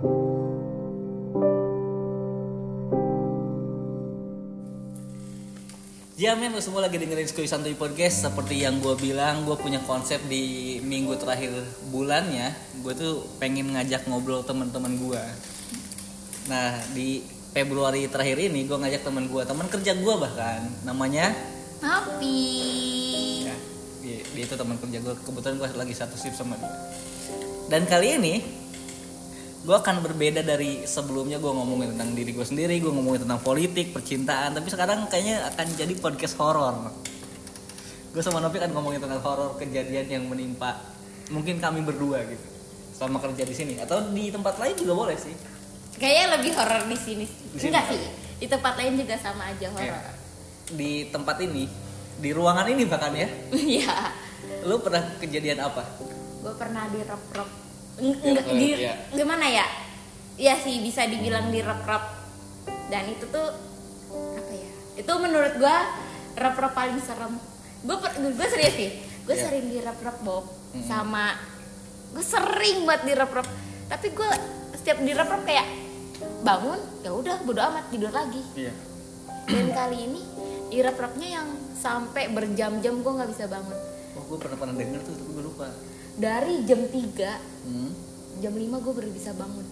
Ya men, lu semua lagi dengerin Skuy Santuy Podcast. Seperti yang gue bilang, gue punya konsep di minggu terakhir bulannya Gue tuh pengen ngajak ngobrol teman-teman gue Nah, di Februari terakhir ini gue ngajak teman gue, teman kerja gue bahkan Namanya? Happy. ya, dia, dia itu teman kerja gue, kebetulan gue lagi satu shift sama dia. Dan kali ini gue akan berbeda dari sebelumnya gue ngomongin tentang diri gue sendiri gue ngomongin tentang politik percintaan tapi sekarang kayaknya akan jadi podcast horor gue sama Novi kan ngomongin tentang horor kejadian yang menimpa mungkin kami berdua gitu selama kerja di sini atau di tempat lain juga boleh sih Kayaknya lebih horor di sini. Enggak sih. Di tempat lain juga sama aja Ya, horor. di tempat ini di ruangan ini bahkan ya Iya. lu pernah kejadian apa Gue pernah di di iya. gimana ya? Iya sih bisa dibilang di rep rep. Dan itu tuh apa ya? Itu menurut gue rep rep paling serem. Gue gue serius sih. Gue Iya. sering di rep rep Bob Mm-mm. sama gue sering buat di rep rep. Tapi gue setiap di rep rep kayak bangun ya udah bodo amat tidur lagi. iya dan kali ini irap-rapnya yang sampai berjam-jam gue nggak bisa bangun oh gue pernah pernah denger tuh tapi gue lupa dari jam 3 hmm. jam 5 gue baru bisa bangun.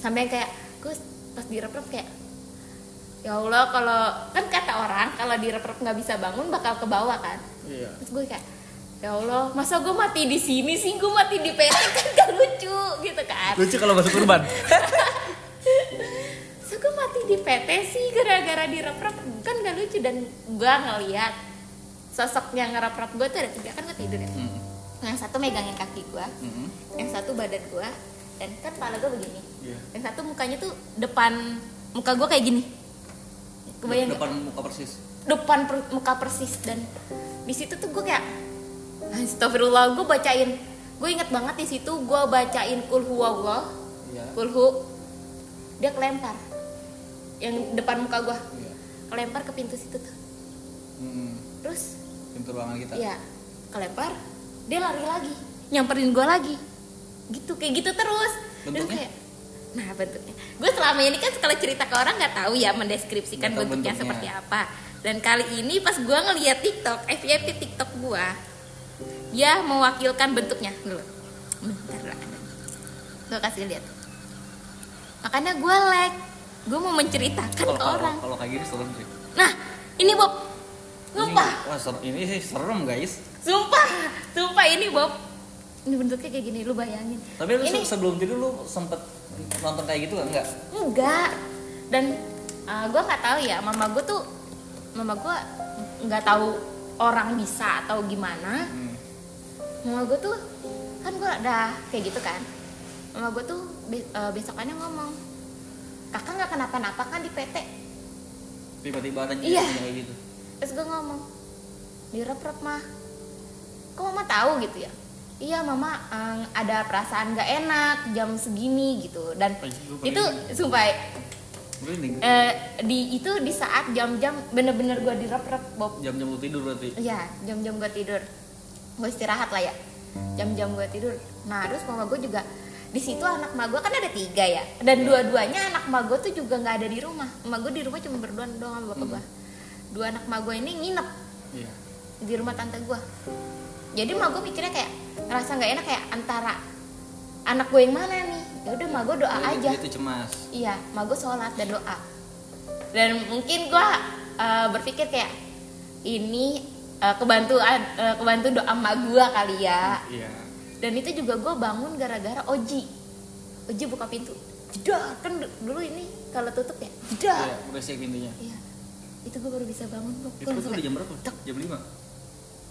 Sampai kayak gue pas di rap kayak ya Allah kalau kan kata orang kalau di rap nggak bisa bangun bakal ke bawah kan? Iya. Terus gue kayak ya Allah masa gue mati di sini sih? Gue mati di PT kan gak lucu gitu kan. Lucu kalau masuk kurban so gue mati di PT sih? Gara-gara di rap kan gak lucu dan gue ngeliat sosok yang ngerap rap gue tuh ada tiga kan gue tidur ya. Hmm. Yang satu megangin kaki gue Hmm. yang satu badan gue dan kan kepala gue begini. Iya. yang satu mukanya tuh depan muka gue kayak gini. Kebayang depan muka persis. Depan per- muka persis dan di situ tuh gue kayak Astagfirullah gue bacain. Gue inget banget di situ gue bacain kulhu Allah iya. Kulhu dia kelempar yang depan muka gue iya. Kelempar ke pintu situ tuh. Hmm. terus? Pintu ruangan kita? Ya kelempar dia lari lagi nyamperin gue lagi. Gitu kayak gitu terus. Dan Bentuknya? kayak nah bentuknya. Gue selama ini kan kalau cerita ke orang nggak tahu ya mendeskripsikan bentuknya, bentuknya. seperti apa. Dan kali ini pas gue ngeliat TikTok FYP TikTok gue dia mewakilkan bentuknya. Dulu bentar. Lah gue kasih lihat. Makanya gue like gue mau menceritakan kalau ke kalau orang. kalau kayak gini serem sih. Nah ini Bob sumpah Ini, wah, ser- ini sih serem guys Sumpah, sumpah ini Bob. Ini bentuknya kayak gini, lu bayangin. tapi lu ini se- sebelum tidur lu sempet nonton kayak gitu kan enggak enggak. Dan uh, gue nggak tahu ya, mama gue tuh, mama gue nggak tahu orang bisa atau gimana. hmm. Mama gue tuh, kan gue udah kayak gitu kan. Mama gue tuh be- uh, besokannya ngomong, kakak nggak kenapa-napa kan di PT. tiba-tiba ada Iya. kayak gitu Terus gue ngomong, direp-rep mah. Kok mama tahu? Gitu ya? Iya mama em, ada perasaan gak enak jam segini gitu. Dan Oh, iya, itu sumpah eh, di itu di saat jam-jam bener-bener gue direp-rep Bob. Jam-jam lu tidur berarti? Iya jam-jam gue tidur. Gue istirahat lah ya. Jam-jam gue tidur. Nah terus mama gue juga di situ anak ma gue kan ada tiga ya. Dan Iya. dua-duanya anak ma gue tuh juga nggak ada di rumah. Ma gue di rumah cuma berdua doang sama bapak Hmm. gue dua anak ma gue ini nginep iya. di rumah tante gue jadi ma gue mikirnya kayak ngerasa nggak enak kayak antara anak gue yang mana nih? Ya udah ma gue doa Dia- aja. dia tuh cemas. Iya ma gue sholat dan doa. Dan mungkin gue uh, berpikir kayak ini uh, kebantuan uh, kebantu doa ma gue kali ya. Iya. Dan itu juga gue bangun gara-gara Oji. Oji buka pintu. Jedar kan du- dulu ini kalau tutup ya. Jedar iya beresik pintunya. Iya itu gue baru bisa bangun gue itu itu udah jam berapa? Tek. jam lima?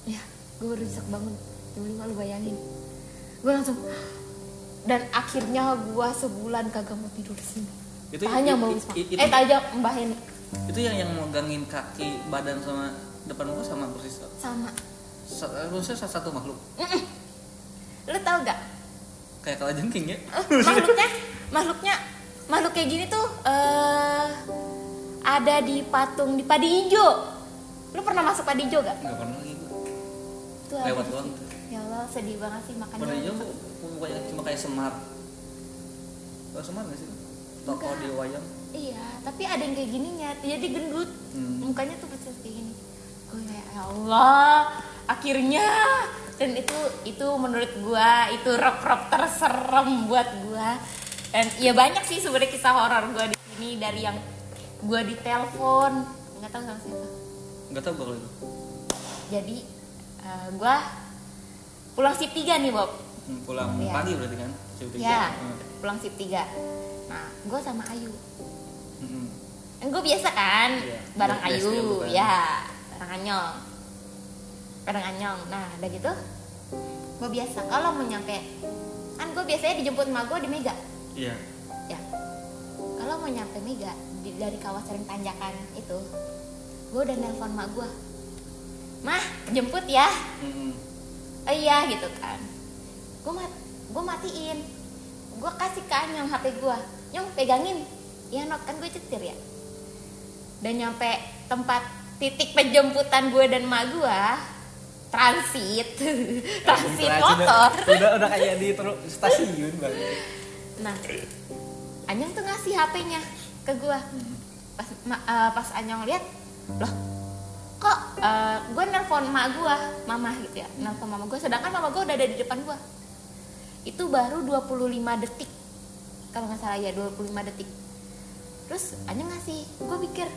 Ya gue baru bisa bangun. Jam lima lu bayangin. Gue langsung dan akhirnya gue sebulan kagak mau tidur di sini. Itu- tanya i- mau Wisma eh tanya mbah Heni. Itu yang yang megangin kaki badan sama depan muka sama persis sama. Sa- maksudnya salah satu makhluk? Lu tau gak kayak kalajengking ya? Eh, makhluknya makhluknya makhluk kayak gini tuh eh ada di patung di padi hijau. Lu pernah masuk padi hijau gak? Nggak pernah lagi gua Tuh Lewat doang. ya Allah sedih banget sih makanya pernah aja mukanya cuma kayak semar. Gitu. Allah sedih banget sih? Toko di wayang. iya tapi ada yang kayak gininya jadi gendut Hmm. mukanya tuh persis kayak gini. Gue kayak ya Allah akhirnya. Dan itu itu menurut gua itu rep-rep terserem buat gua. Dan ya banyak sih sebenarnya kisah horor gua di sini dari yang gua ditelepon nggak tahu sama siapa Enggak tahu gue kalau itu. jadi eh, gua pulang shift 3 nih Bob Hmm, pulang Iya. pagi berarti kan? Shift tiga. ya Hmm. pulang shift 3 nah gua sama Ayu Hmm. kan gue biasa kan Iya, bareng ya, Ayu bukan? ya bareng Anyong bareng Anyong nah udah gitu gue biasa kalau mau nyampe kan gue biasanya dijemput emak gue di Mega Iya. ya kalau mau nyampe Mega di- dari kawasan tanjakan itu. Gue udah nelpon emak gue mah jemput ya. Hmm. oh iya gitu kan. Gue mat gue matiin. Gue kasih ke Anyong HP gue nyong pegangin. Ya not kan gue cetir ya. Dan nyampe tempat titik penjemputan gue dan mak gue transit. Transit Udah- motor. Udah udah kayak di stasiun banget. nah Anyong tuh ngasih HP-nya ke gue pas ma- eh, pas Anyong lihat loh kok eh, gue nelpon mak gue mama gitu ya nelpon mama gue sedangkan mama gue udah ada di depan gue itu baru 25 detik kalau nggak salah ya 25 detik. Terus Anyong ngasih gue pikir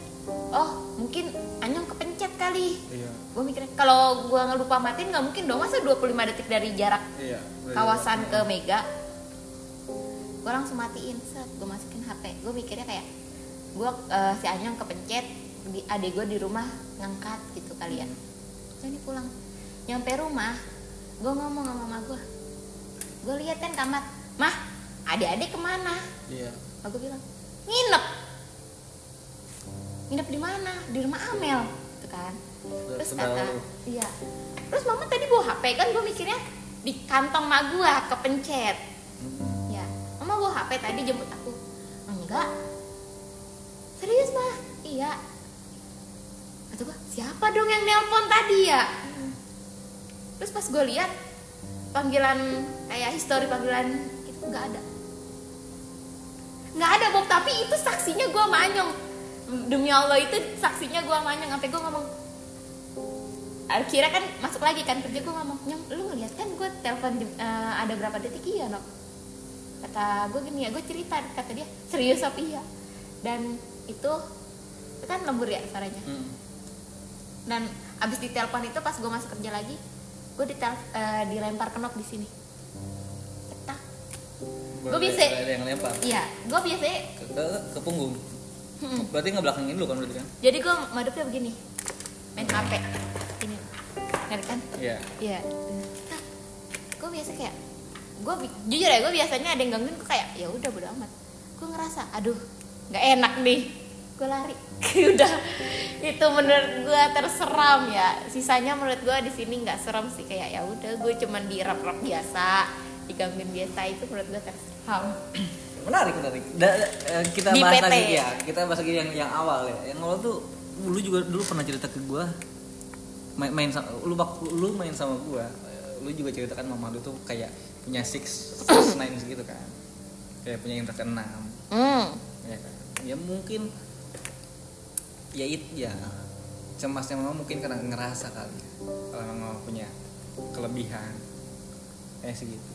oh mungkin Anyong kepencet kali. Iya. gue mikir kalau gue ngelupa matiin nggak mungkin dong masa 25 detik dari jarak Iya. kawasan ke Mega? Gue langsung matiin set gue masukin HP gue mikirnya kayak gue eh, si Anyang kepencet di adek gue di rumah ngangkat gitu kali ya. Jadi pulang. Nyampe rumah gue ngomong sama mama gue gue lihat kan kamar. Mah adik-adik ke mana? Iya. Gue bilang nginep. Nginep di mana? Di rumah Amel. Gitu kan. Terus kata iya. Terus mama tadi bawa HP kan gue mikirnya di kantong mak gue kepencet. Ya mama bawa HP tadi jemput aku enggak. Serius mah iya. Kata gue siapa dong yang nelpon tadi ya? Terus pas gue lihat panggilan kayak histori panggilan itu nggak ada. Nggak ada Bob. Tapi itu saksinya gue manyong demi Allah itu saksinya gue manyong sampai gue ngomong akhirnya kan masuk lagi kan kerja gue ngomong nyong lu ngeliat kan gue telepon eh, ada berapa detik? Iya nok kata gue gini ya gue cerita kata dia serius apa iya dan itu itu kan lembur ya suaranya Hmm. dan abis ditelepon itu pas gue masuk kerja lagi gue ditel eh, dilempar kenop di sini cetak Gua Berarti bisa- Ada yang lempar. iya gue biasanya Ke, ke, ke punggung. hmm, Berarti ngebelakangin lu kan berarti kan? jadi gue madepnya begini main hp ini ngerti kan Iya. Iya. Gue biasa kayak gue jujur ya gue biasanya ada yang gangguin gue kayak ya udah bodo amat. Gue ngerasa aduh nggak enak nih. Gue lari. udah itu menurut gue terseram ya. Sisanya menurut gue di sini nggak serem sih kayak ya udah gue cuman di rap rap biasa digangguin biasa itu menurut gue terseram. Menarik, menarik. Da- da- eh, kita Di bahas PT. lagi ya. Kita bahas lagi yang yang awal ya. Yang awal tuh lu juga dulu pernah cerita ke gua main, main sama lu lu main sama gua eh, lu juga ceritakan mama lu tuh kayak punya six, six nine gitu kan. Kayak punya indra keenam Hmm. ya kan? Ya mungkin ya it ya. Cemasnya mama mungkin karena ngerasa kali kalau mama punya kelebihan kayak segitu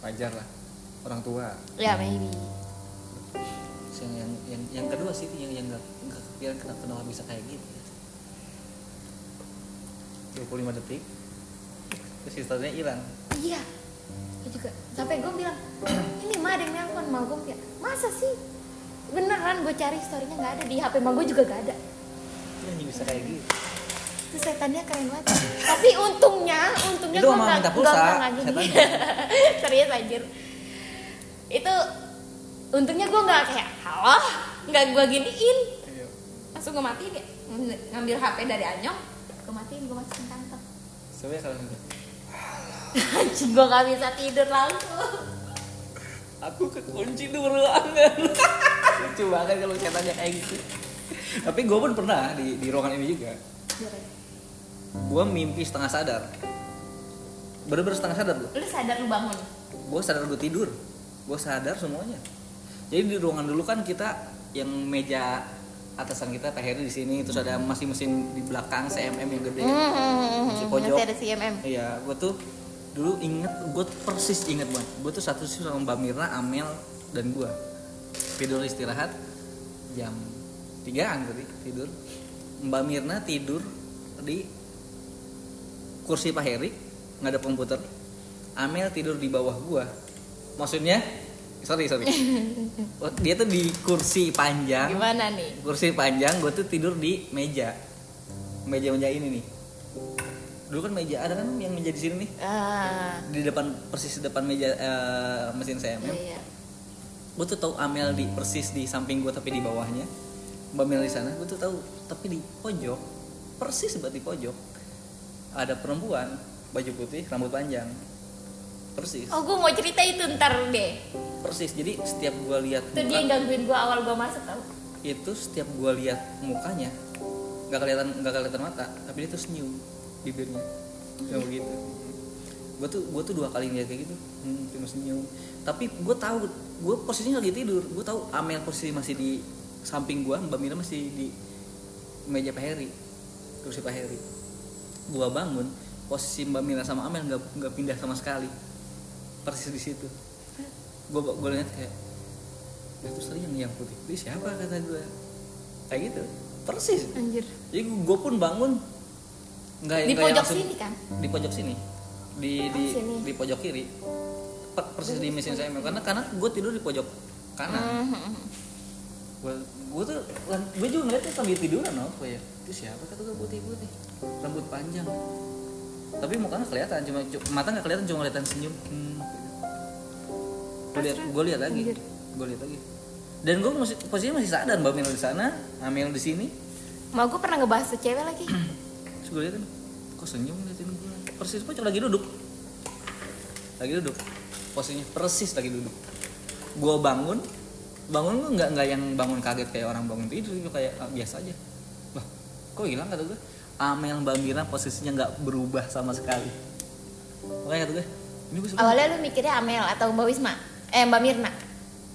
wajar lah orang tua. Ya maybe. yang yang yang, yang kedua sih yang yang nggak nggak kepikiran kenapa kenapa bisa kayak gitu 25 detik terus historinya hilang. Iya. Gue juga. Sampai gue bilang, ini mah ada yang nelpon mau gue kayak, masa sih? Beneran gue cari historinya nggak ada di HP mah gue juga gak ada. anjing bisa kayak gitu Terus setannya keren banget. Tapi untungnya, untungnya Itu gue nggak minta nggak pulsa, nggak setannya. Serius anjir. Itu untungnya gue nggak kayak, halo, nggak gue giniin. Langsung gue matiin ya, Ng- ngambil HP dari Anyong, gue matiin, gue masukin kantong. sebenarnya kalau Anjing gue gak bisa tidur langsung. aku kekunci di ruangan. Lucu banget kalau setannya kayak gitu. Tapi gue pun pernah di di ruangan ini juga. Gue mimpi setengah sadar. Bener-bener setengah sadar gue Lu sadar lu bangun? gue sadar gue tidur. Gue sadar semuanya. Jadi di ruangan dulu kan kita yang meja atasan kita Pak Heri di sini terus ada masih mesin di belakang CMM yang gede. Hmm, Di pojok. ada CMM. iya gue tuh dulu inget gue persis inget banget. Gue tuh satu sih sama Mbak Mirna Amel dan gue tidur istirahat jam 3an tadi tidur. Mbak Mirna tidur di kursi Pak Heri nggak ada komputer. Amel tidur di bawah gua. Maksudnya sorry sorry. Dia tuh di kursi panjang. Gimana nih? kursi panjang gue tuh tidur di meja. Meja meja ini nih dulu kan meja ada kan yang meja di sini nih? Ah, di depan persis depan meja eh, mesin CMM iya. gue tuh tahu Amel di persis di samping gue tapi di bawahnya. Mbak Mel di sana gue tuh tahu tapi di pojok persis di pojok ada perempuan baju putih rambut panjang. Persis. Oh, gue mau cerita itu ntar deh. persis jadi setiap gue lihat Itu dia yang gangguin gue awal gue masuk tau. itu setiap gue lihat mukanya nggak kelihatan nggak kelihatan mata tapi dia tuh senyum bibirnya. Kayak begitu. Gue tuh gue tuh dua kali ngeliat kayak gitu. Hmm, cuma senyum tapi gue tahu gue posisinya lagi tidur. Gue tahu Amel posisi masih di samping gue Mbak Mira masih di meja Pak Heri. Kursi Pak Heri. Gue bangun posisi Mbak Mira sama Amel nggak nggak pindah sama sekali. Persis di situ. Gue gue lihat kayak "Ya, terus tadi yang yang putih putih siapa? kata gue kayak gitu. Persis. Anjir. jadi gue pun bangun nggak Di nggak pojok sini kan? di pojok sini. Di di Oh, sini. di pojok kiri. Per- persis di mesin saya karena karena gue tidur di pojok kanan. Mhm. gue gue tuh gue juga ngeliatnya sambil tiduran loh kayak itu siapa kata gue putih putih rambut panjang. Tapi mukanya kelihatan cuma cu- mata nggak kelihatan cuma kelihatan senyum. Hmm. gue lihat gue lihat lagi. gue lihat lagi. Dan gue masih posisinya masih sadar mbak Mel di sana Amel di sini. Mau gue pernah ngebahas cewek lagi. terus gue liatin kok senyum ngeliatin gue persis pocong lagi duduk. Lagi duduk. Posisinya persis lagi duduk. Gue bangun bangun gue nggak nggak yang bangun kaget kayak orang bangun tidur gitu kayak ah, biasa aja. Lah kok hilang kata gue Amel Mbak Mira posisinya nggak berubah sama sekali. Makanya kata gue ini gue Awalnya lu mikirnya Amel atau Mbak Wisma? Eh Mbak Mirna.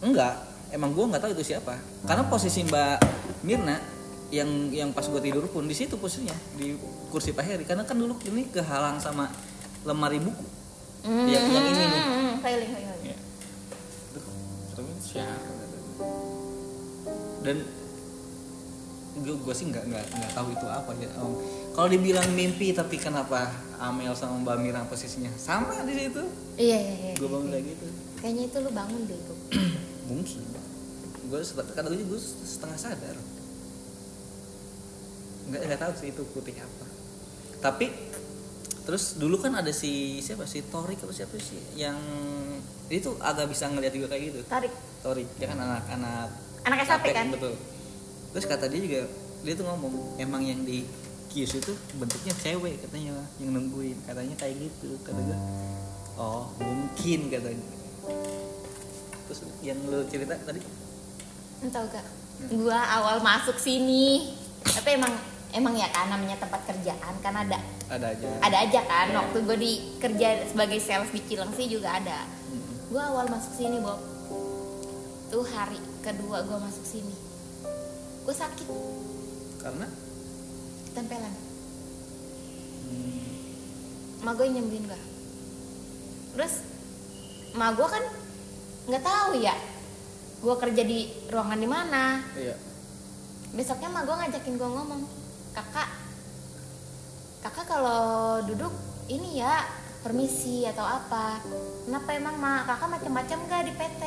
enggak emang gue nggak tahu itu siapa. Karena posisi Mbak Mirna yang yang pas gue tidur pun di situ posisinya di kursi Pak Heri karena kan dulu ini kehalang sama lemari buku yang yang ini nih Hmm, keliling, keliling. Ya. Duh, tapi siapa dan gue gue sih nggak nggak nggak tahu itu apa ya Om. kalau dibilang mimpi tapi kenapa Amel sama Mbak Mira posisinya sama di situ Iya, iya, iya. gue bangun kayak gitu Kayaknya itu lu bangun deh itu. mungkin gue kata gue gue setengah sadar nggak nggak tahu sih itu putih apa. Tapi terus dulu kan ada si siapa sih? Torik apa siapa sih? Yang itu agak bisa ngeliat juga kayak gitu. Tarik. Torik. Dia kan anak-anak Anak SAP SAP, kan? betul. Terus kata dia juga dia tuh ngomong emang yang di kios itu bentuknya cewek katanya yang nungguin. Katanya kayak gitu. Kata gue oh mungkin katanya terus yang lo cerita tadi? Entah gak? Gua awal masuk sini, tapi emang emang ya kan namanya tempat kerjaan kan ada. Ada aja. Ada aja kan Iya. waktu gue di kerja sebagai sales di Cilengsi juga ada. Mm-mm. gue awal masuk sini Bob. Tuh hari kedua gue masuk sini. Gue sakit. Karena? Tempelan hmm, ma gue nyembuhin gue terus ma gue kan nggak tahu ya gue kerja di ruangan di mana. Iya. Besoknya ma gue ngajakin gue ngomong kakak kakak kalau duduk ini ya permisi atau apa? Kenapa emang ma kakak macam-macam gak di PT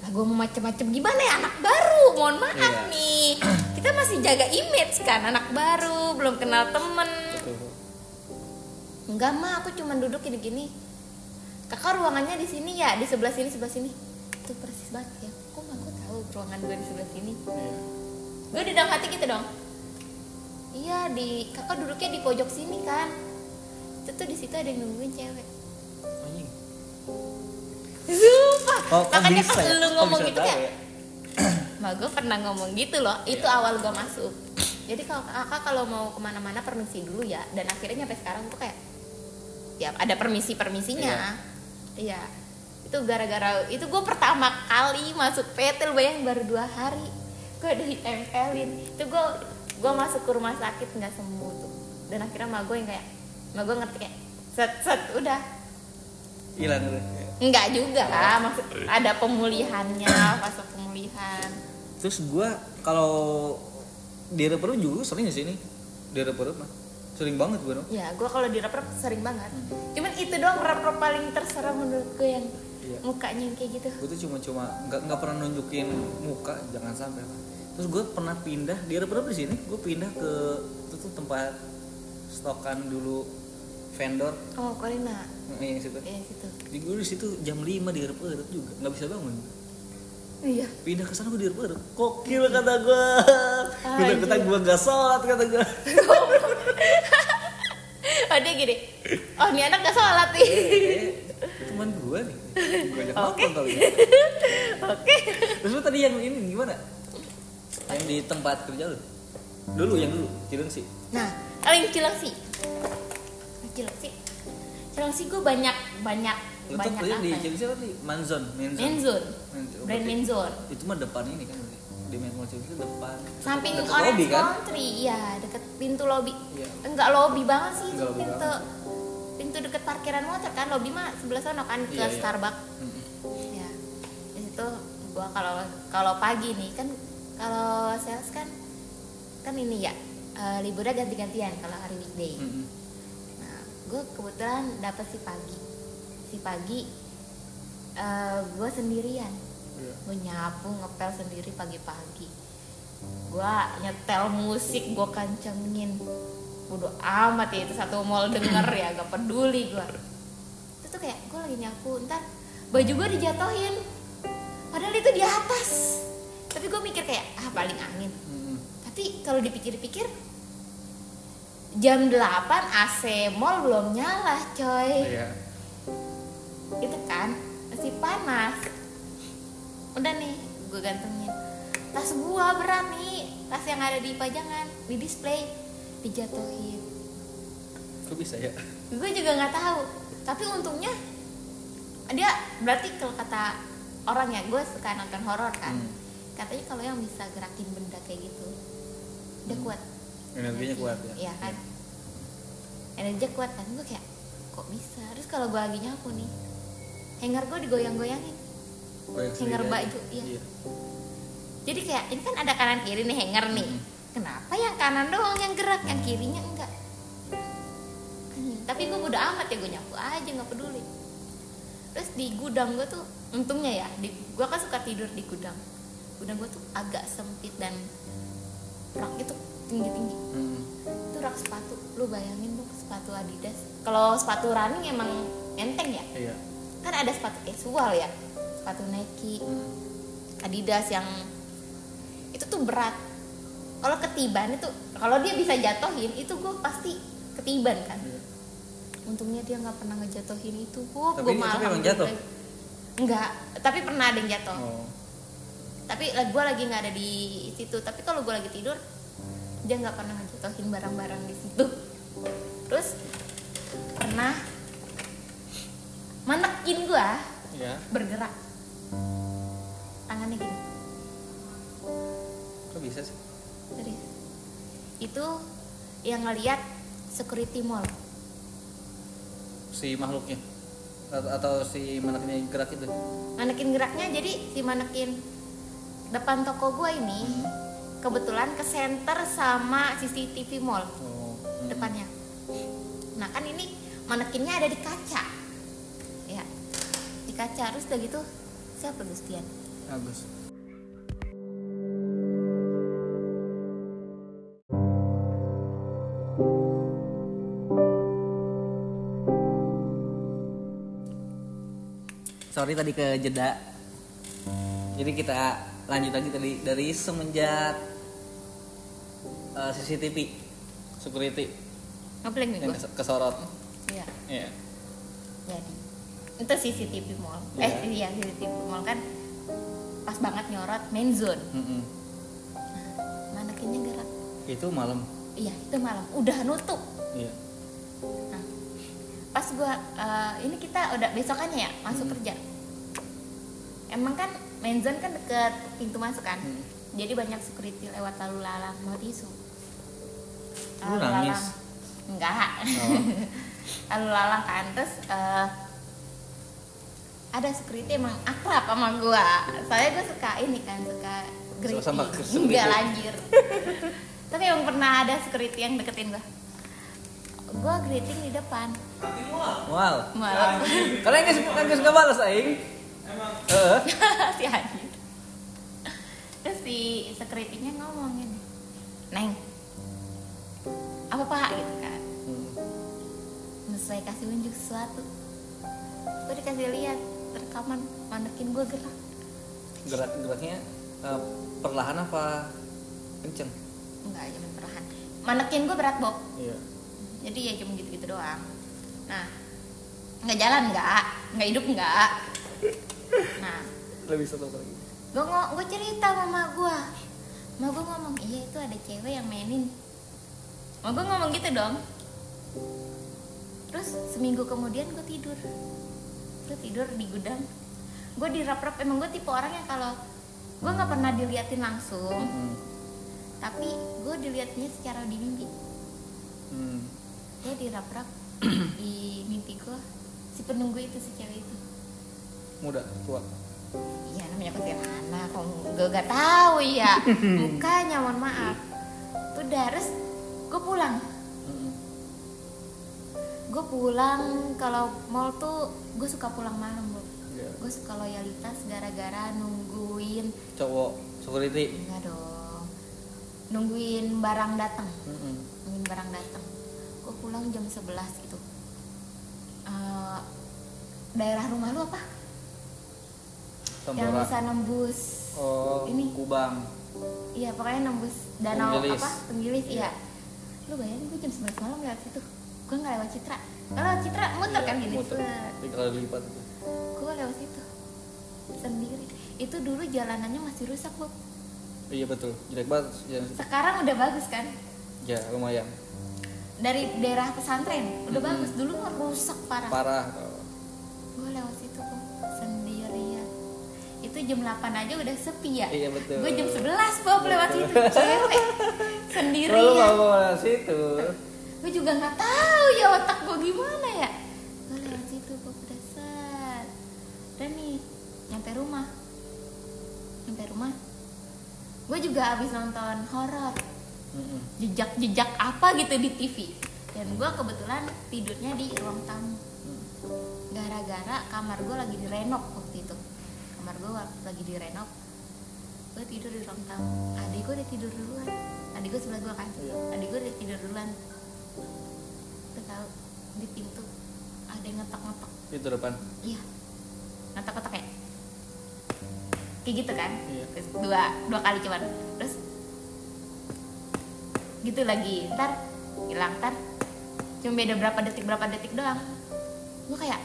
lah gue mau macam-macam gimana ya? Anak baru mohon maaf Iya. nih. Kita masih jaga image kan anak baru belum kenal temen. Enggak ma aku cuma duduk gini-gini. Kakak ruangannya di sini ya di sebelah sini sebelah sini. Itu persis banget ya. Kok gue tahu ruangan gue di sebelah sini? Iya. Gue di dalam hati gitu dong iya di kakak duduknya di pojok sini kan. Itu tuh di situ ada yang nungguin cewek. Anjing. Sumpah, Oh, makanya bisa pas ya? lu ngomong gitu kayak ya? Mbak gue pernah ngomong gitu loh, itu Iya. awal gue masuk. Jadi kalau kakak kalau mau ke mana-mana permisi dulu ya. Dan akhirnya sampai sekarang gue kayak Ya ada permisi-permisinya. Iya. Itu gara-gara itu gue pertama kali masuk PT lu bayangin baru dua hari. Gue ditempelin. Itu gue gue masuk ke rumah sakit nggak sembuh tuh. Dan akhirnya mah gue yang kayak mah gue ngerti kayak set set udah. Hilang tuh Enggak juga maksud ada pemulihannya fase pemulihan. Terus gue kalau di reper juga sering sih ini di reper mah. Sering banget gue dong ya gue kalau di rep sering banget. Cuman itu doang rep paling terserah menurut gue yang Iya. mukanya yang kayak gitu. Gue tuh cuma cuma nggak nggak pernah nunjukin muka jangan sampai lah terus gue pernah pindah di reper di sini? Gue pindah ke itu tuh tempat stokan dulu vendor. Oh Nah, yang situ. Ya situ. Di gue di situ jam 5 di reper juga nggak bisa bangun. Iya. Pindah ke sana gue di reper kokil kata gue Ah, kata kata iya. gue gak sholat kata gue oh dia gini. Oh ini anak gak sholat nih. Itu teman gue nih. Gue ajak nonton kali ya. oke. Terus lu tadi yang ini gimana di tempat kerja lu? Dulu yang dulu sih nah kalau yang Cilengsi. Cilengsi. Cilengsi gue banyak banyak Lu banyak kerja apa di ya? Chelsea apa di Manzon? Manzon. Menzon Manzon. brand Menzon itu mah depan ini kan di Mall Chelsea depan. Samping Deket Orange lobby kan? Country iya deket pintu lobby. Iya. enggak lobby banget sih Enggak pintu pintu deket parkiran motor kan lobby mah sebelah sana kan ke Iya, iya. Starbucks. Mm-mm. ya di situ gua kalau kalau pagi nih kan kalau sales kan kan ini ya eh, liburnya ganti-gantian kalau hari weekday. Mm-mm. nah gue kebetulan dapet si pagi. Si pagi eh gue sendirian. Iya. gue nyapu ngepel sendiri pagi-pagi. Gue nyetel musik gue kencengin. Bodo amat ya itu satu mall denger ya gak peduli gue itu tuh kayak gue lagi nyapu ntar baju gue dijatohin padahal itu di atas tapi gue mikir kayak ah paling angin Mm-mm. tapi kalau dipikir-pikir jam 8 AC mall belum nyala coy Iya. itu kan masih panas udah nih gue gantengin tas gua berat nih tas yang ada di pajangan di display dijatuhin Kok bisa ya? gue juga nggak tahu tapi untungnya dia berarti kalau kata orang ya gue suka nonton horor kan Hmm. Katanya kalau yang bisa gerakin benda kayak gitu dia Hmm. kuat. Energinya kuat ya. Iya kan? Energinya kuat kan gue kayak kok bisa? Terus kalau gue lagi nyapu nih hanger gue digoyang-goyangin. Goyang Hanger baju, iya. jadi kayak ini kan ada kanan kiri nih hanger nih. Mm-mm. kenapa yang kanan doang yang gerak yang kirinya enggak? Hmm, tapi gue udah amat ya gue nyapu aja nggak peduli. Terus di gudang gue tuh untungnya ya di gue kan suka tidur di gudang gudang gue tuh agak sempit dan rak itu tinggi tinggi Mm-mm. itu rak sepatu lu bayangin dong sepatu Adidas kalau sepatu running emang enteng ya Iya. kan ada sepatu casual ya sepatu Nike Adidas yang itu tuh berat kalau ketiban itu kalau dia bisa jatohin itu gue pasti ketiban kan Iya. untungnya dia nggak pernah ngejatohin itu gue gue malah tapi emang jatuh? enggak tapi pernah ada yang jatuh Oh. Tapi gue lagi nggak ada di situ. Tapi kalau gue lagi tidur dia nggak pernah ngejatuhin barang-barang di situ. Terus pernah manekin gue Iya. bergerak. Tangannya gini. Kok bisa sih? serius. Itu yang ngeliat security mall. Si makhluknya? Atau, si manaknya gerak itu? manekin geraknya jadi si manekin depan toko gue ini Hmm. kebetulan ke center sama CCTV mall Oh. mm. depannya nah kan ini manekinnya ada di kaca ya di kaca terus udah gitu siapa Gustian Bagus. Sorry tadi ke jeda. Jadi kita lanjut lagi tadi dari semenjak eh, CCTV security ngapain nih yang gue kes- kesorot. iya Iya. jadi itu CCTV mall Iya. eh iya CCTV mall kan pas banget nyorot main zone Mm-mm. manekinnya gerak Itu malam. iya itu malam udah nutup Iya. Nah, pas gua eh, ini kita udah besokannya ya masuk Hmm. kerja emang kan main zone kan deket pintu masuk kan? Hmm. jadi banyak security lewat lalu lalang. Mau tisu? Lu nangis? enggak. Oh. lalu lalang kan. Terus eh, ada security emang akrab sama gua. Soalnya gua suka ini kan suka greeting Sama enggak lanjir tapi emang pernah ada security yang deketin gua? Gua greeting di depan. Wow. malah Kalian guys guys nggak balas aing. Heeh. si anjir terus si security-nya ngomong gini neng apa pak? Gitu kan. Saya kasih unjuk sesuatu. Gue dikasih lihat rekaman manekin gue gerak. Gerak geraknya eh, perlahan apa kenceng? enggak aja perlahan. Manekin gue berat bob. Iya. jadi ya cuma gitu-gitu doang. Nah nggak jalan nggak. Nggak hidup nggak nah. Lebih satu lagi. gue gue cerita sama gue ma gue ngomong iya itu ada cewek yang mainin. Ma gue ngomong gitu dong. Terus seminggu kemudian gue tidur. Gue tidur di gudang. Gue dirap-rap emang gue tipe orang yang kalau gue nggak pernah diliatin langsung Hmm. tapi gue dilihatnya secara di mimpi. Hmm. gue dirap-rap di mimpi gue si penunggu itu si cewek itu Muda, tua. Iya namanya kuntilanak, kok gue gak tahu ya mukanya mohon maaf. Udah terus gue pulang, gue pulang kalau mall tuh gue suka pulang malam bro. Iya. Gue suka loyalitas gara-gara nungguin Cowok security. enggak dong, nungguin barang datang, Hmm. nungguin barang datang. Gue pulang jam 11 gitu. Eh, daerah rumah lu apa? Yang Tambora. bisa nembus Oh, Ini. Kubang. Iya pokoknya nembus danau Tenggilis. apa Tenggilis Iya. iya. Lu bayangin gue jam 11 malam lewat situ. Gue nggak lewat Citra. Kalau lewat Citra muter kan gini. Iya, Muter. Tiga kali lipat. Gue lewat situ sendiri. Itu dulu jalanannya masih rusak Bob. Iya betul. Jelek banget. jalan situ. Sekarang udah bagus kan? Ya lumayan. Dari daerah pesantren udah Mm-mm. bagus. Dulu mah rusak parah. Parah. Gue lewat situ. Itu jam 8 aja udah sepi ya. Iya betul. Gue jam 11 Bob lewat situ cewek sendirian. Kalau nggak mau lewat situ. gue juga nggak tahu ya otak gue gimana ya. Gue lewat situ gue udah set dan nih nyampe rumah. Nyampe rumah. Gue juga abis nonton horor. Jejak-jejak apa gitu di TV dan gue kebetulan tidurnya di ruang tamu. Gara-gara kamar gue lagi direnov waktu itu kamar gue lagi direnov gue tidur di ruang tamu. Adik gue udah tidur duluan. Adik gue sebelah gue kan? Iya. adik gue udah tidur duluan. Gue tahu di pintu ada yang ngetok-ngetok. Itu depan. iya. Ngetok-ngetok ya kayak gitu kan? Iya. Terus dua dua kali cuman. Terus gitu lagi. Ntar hilang. Ntar cuma beda berapa detik berapa detik doang. Gue kayak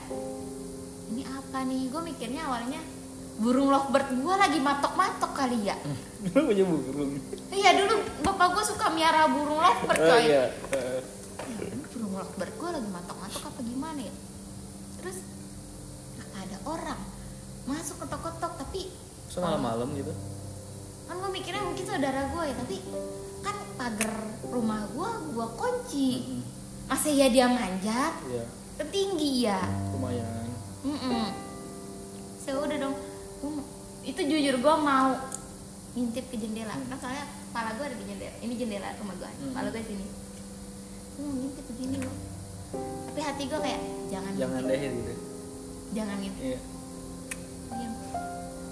ini apa nih? Gue mikirnya awalnya burung lovebird gue lagi matok-matok kali ya Lu punya burung. iya dulu bapak gue suka miara burung lovebird Oh coy iya. Eh, Ini burung lovebird gue lagi matok-matok apa gimana ya terus ada orang masuk ketok-ketok tapi So malam-malam gitu. kan gue mikirnya mungkin saudara gue ya tapi kan pagar rumah gue gue kunci Hmm. masa ya dia manjat Iya. ketinggi ya Lumayan. Mm-mm. saya udah dong mau- itu jujur gue mau ngintip ke jendela kan soalnya kepala gue ada di jendela ini jendela rumah gue Hmm. kepala gue sini gue mau ngintip begini loh tapi hati gue kayak jangan Jangan ngintip, deh gitu. jangan ngintip Iya. diam tuh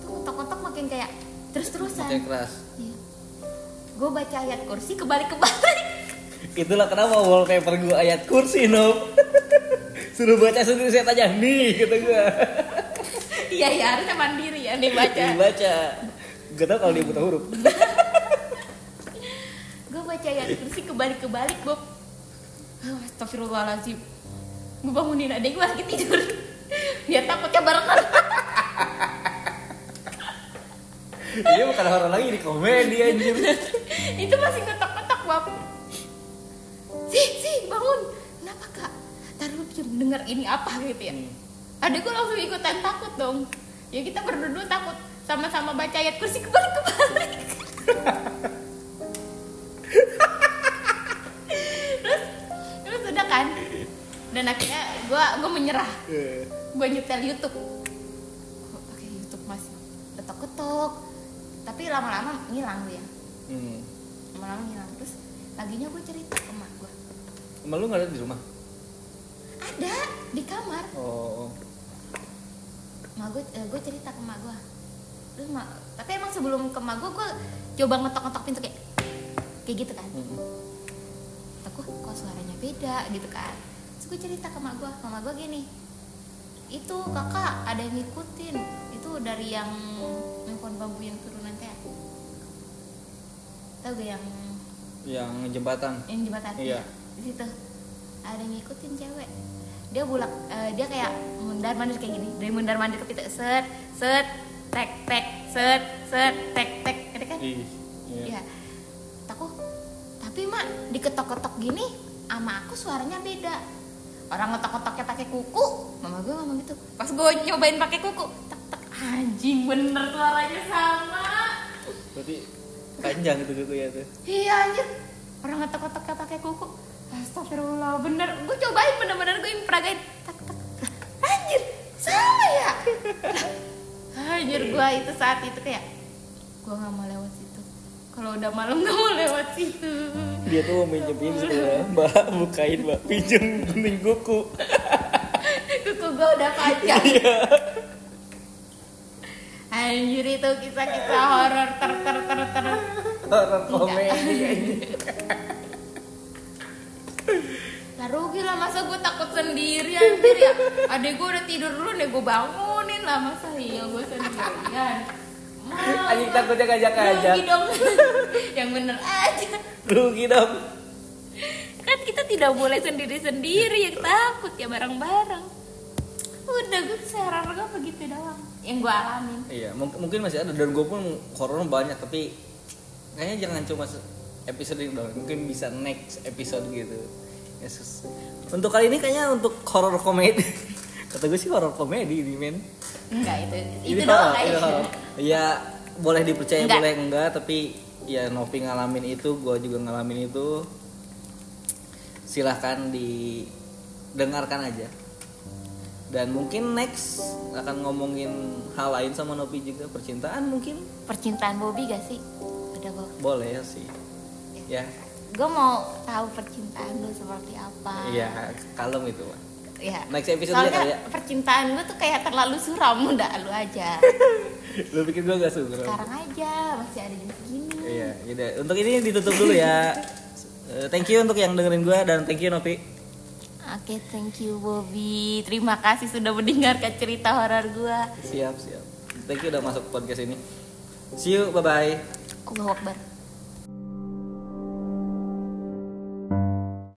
kotak-kotak makin kayak terus-terusan Makin keras. Iya. Gue baca ayat kursi kebalik-kebalik. Itulah kenapa wallpaper gua ayat kursi, Nob. Suruh baca sendiri saya tanya, nih kata gua. Iya ya harusnya mandiri ya nih baca. Dibaca. Gak tau kalau dia buta huruf. Gue baca ayat kursi kebalik-kebalik Bob. Oh, Astagfirullahaladzim. Gue bangunin adek gue lagi tidur. Dia takutnya barengan. Dia bukan horor lagi di komedi anjir. Itu masih ngetok-ngetok Bob. Si, si bangun. Kenapa kak? Taruh diam denger ini apa gitu ya. Hmm. Adek gue langsung ikutan takut dong. Ya kita berdua takut sama-sama baca ayat kursi kebalik kebalik. Terus terus udah kan? Dan akhirnya gue gue menyerah. Gue nyetel YouTube. Gua pakai YouTube mas. Ketok ketok tapi lama-lama ngilang dia hmm. lama-lama ngilang. Terus paginya gue cerita ke emak gue Emang lu nggak ada di rumah? Ada di kamar. Oh emak gue gue cerita ke emak gue terus emak tapi emang sebelum ke emak gue gue coba ngetok-ngetok pintu kayak kayak gitu kan. Aku kok suaranya beda gitu kan. Terus gue cerita ke emak gue mama gue gini itu kakak ada yang ngikutin itu dari yang pohon bambu yang turunan teh tau gak yang yang jembatan? Yang jembatan? Iya. di situ. Ada yang ngikutin cewek dia bulak eh, dia kayak mundar mandir kayak gini. Dari mundar mandir ke pintu set set tek tek set set tek tek ada kan? Iya. ya aku tapi mak diketok-ketok gini sama aku suaranya beda. Orang ngetok-ketoknya pakai kuku. Mama gue ngomong gitu. Pas gue nyobain pakai kuku tek tek. Anjing bener suaranya sama. Berarti panjang itu kuku ya tuh. Iya anjir. Orang ngetok-ketoknya pakai kuku astagfirullah bener. Gue cobain bener-bener gue peragain tek tek anjir sama ya? Anjir gue itu saat itu kayak gue nggak mau lewat situ. Kalau udah malam nggak mau lewat situ. Dia tuh mau minjemin sekolah mbak. Bukain mbak. Pinjem gunting kuku. Kuku gue udah panjang. Iya. Anjir itu kisah-kisah horor ter ter ter ter. Horor komedi rugi lah masa gue takut sendiri anjir ya. Adek gue udah tidur dulu nih gue bangunin lah masa iya gue sendirian. Anjing takutnya ngajak-ngajak. Rugi dong. Yang bener aja. Rugi dong. Kan kita tidak boleh sendiri-sendiri Yang takut ya bareng-bareng. Udah gue seharap gue begitu doang Yang gue alamin. Iya mung- mungkin masih ada dan gue pun horor banyak tapi kayaknya jangan cuma episode ini dong mungkin bisa next episode gitu Yesus. Untuk kali ini kayaknya untuk horor komedi. Kata gue sih horor komedi ini men. Enggak itu Itu doang horor. ya boleh dipercaya Enggak. boleh enggak tapi ya Novi ngalamin itu gue juga ngalamin itu. Silahkan didengarkan aja. Dan mungkin next akan ngomongin hal lain sama Novi juga. Percintaan mungkin? Percintaan Bobby gak sih? Udah gue boleh sih. Ya Gue mau tahu percintaan lu seperti apa. Iya kalem itu Pak. ya Next episode soalnya kali ya. percintaan gue tuh kayak terlalu suram udah lu aja. Lu pikir gue gak suka sekarang aja masih ada jam segini. Iya yaudah. untuk ini ditutup dulu ya. Eh, thank you untuk yang dengerin gue dan thank you Novi. Oke thank you Bobby. Terima kasih sudah mendengarkan cerita horor gue siap siap. Thank you udah masuk podcast ini. See you bye bye Allahu Akbar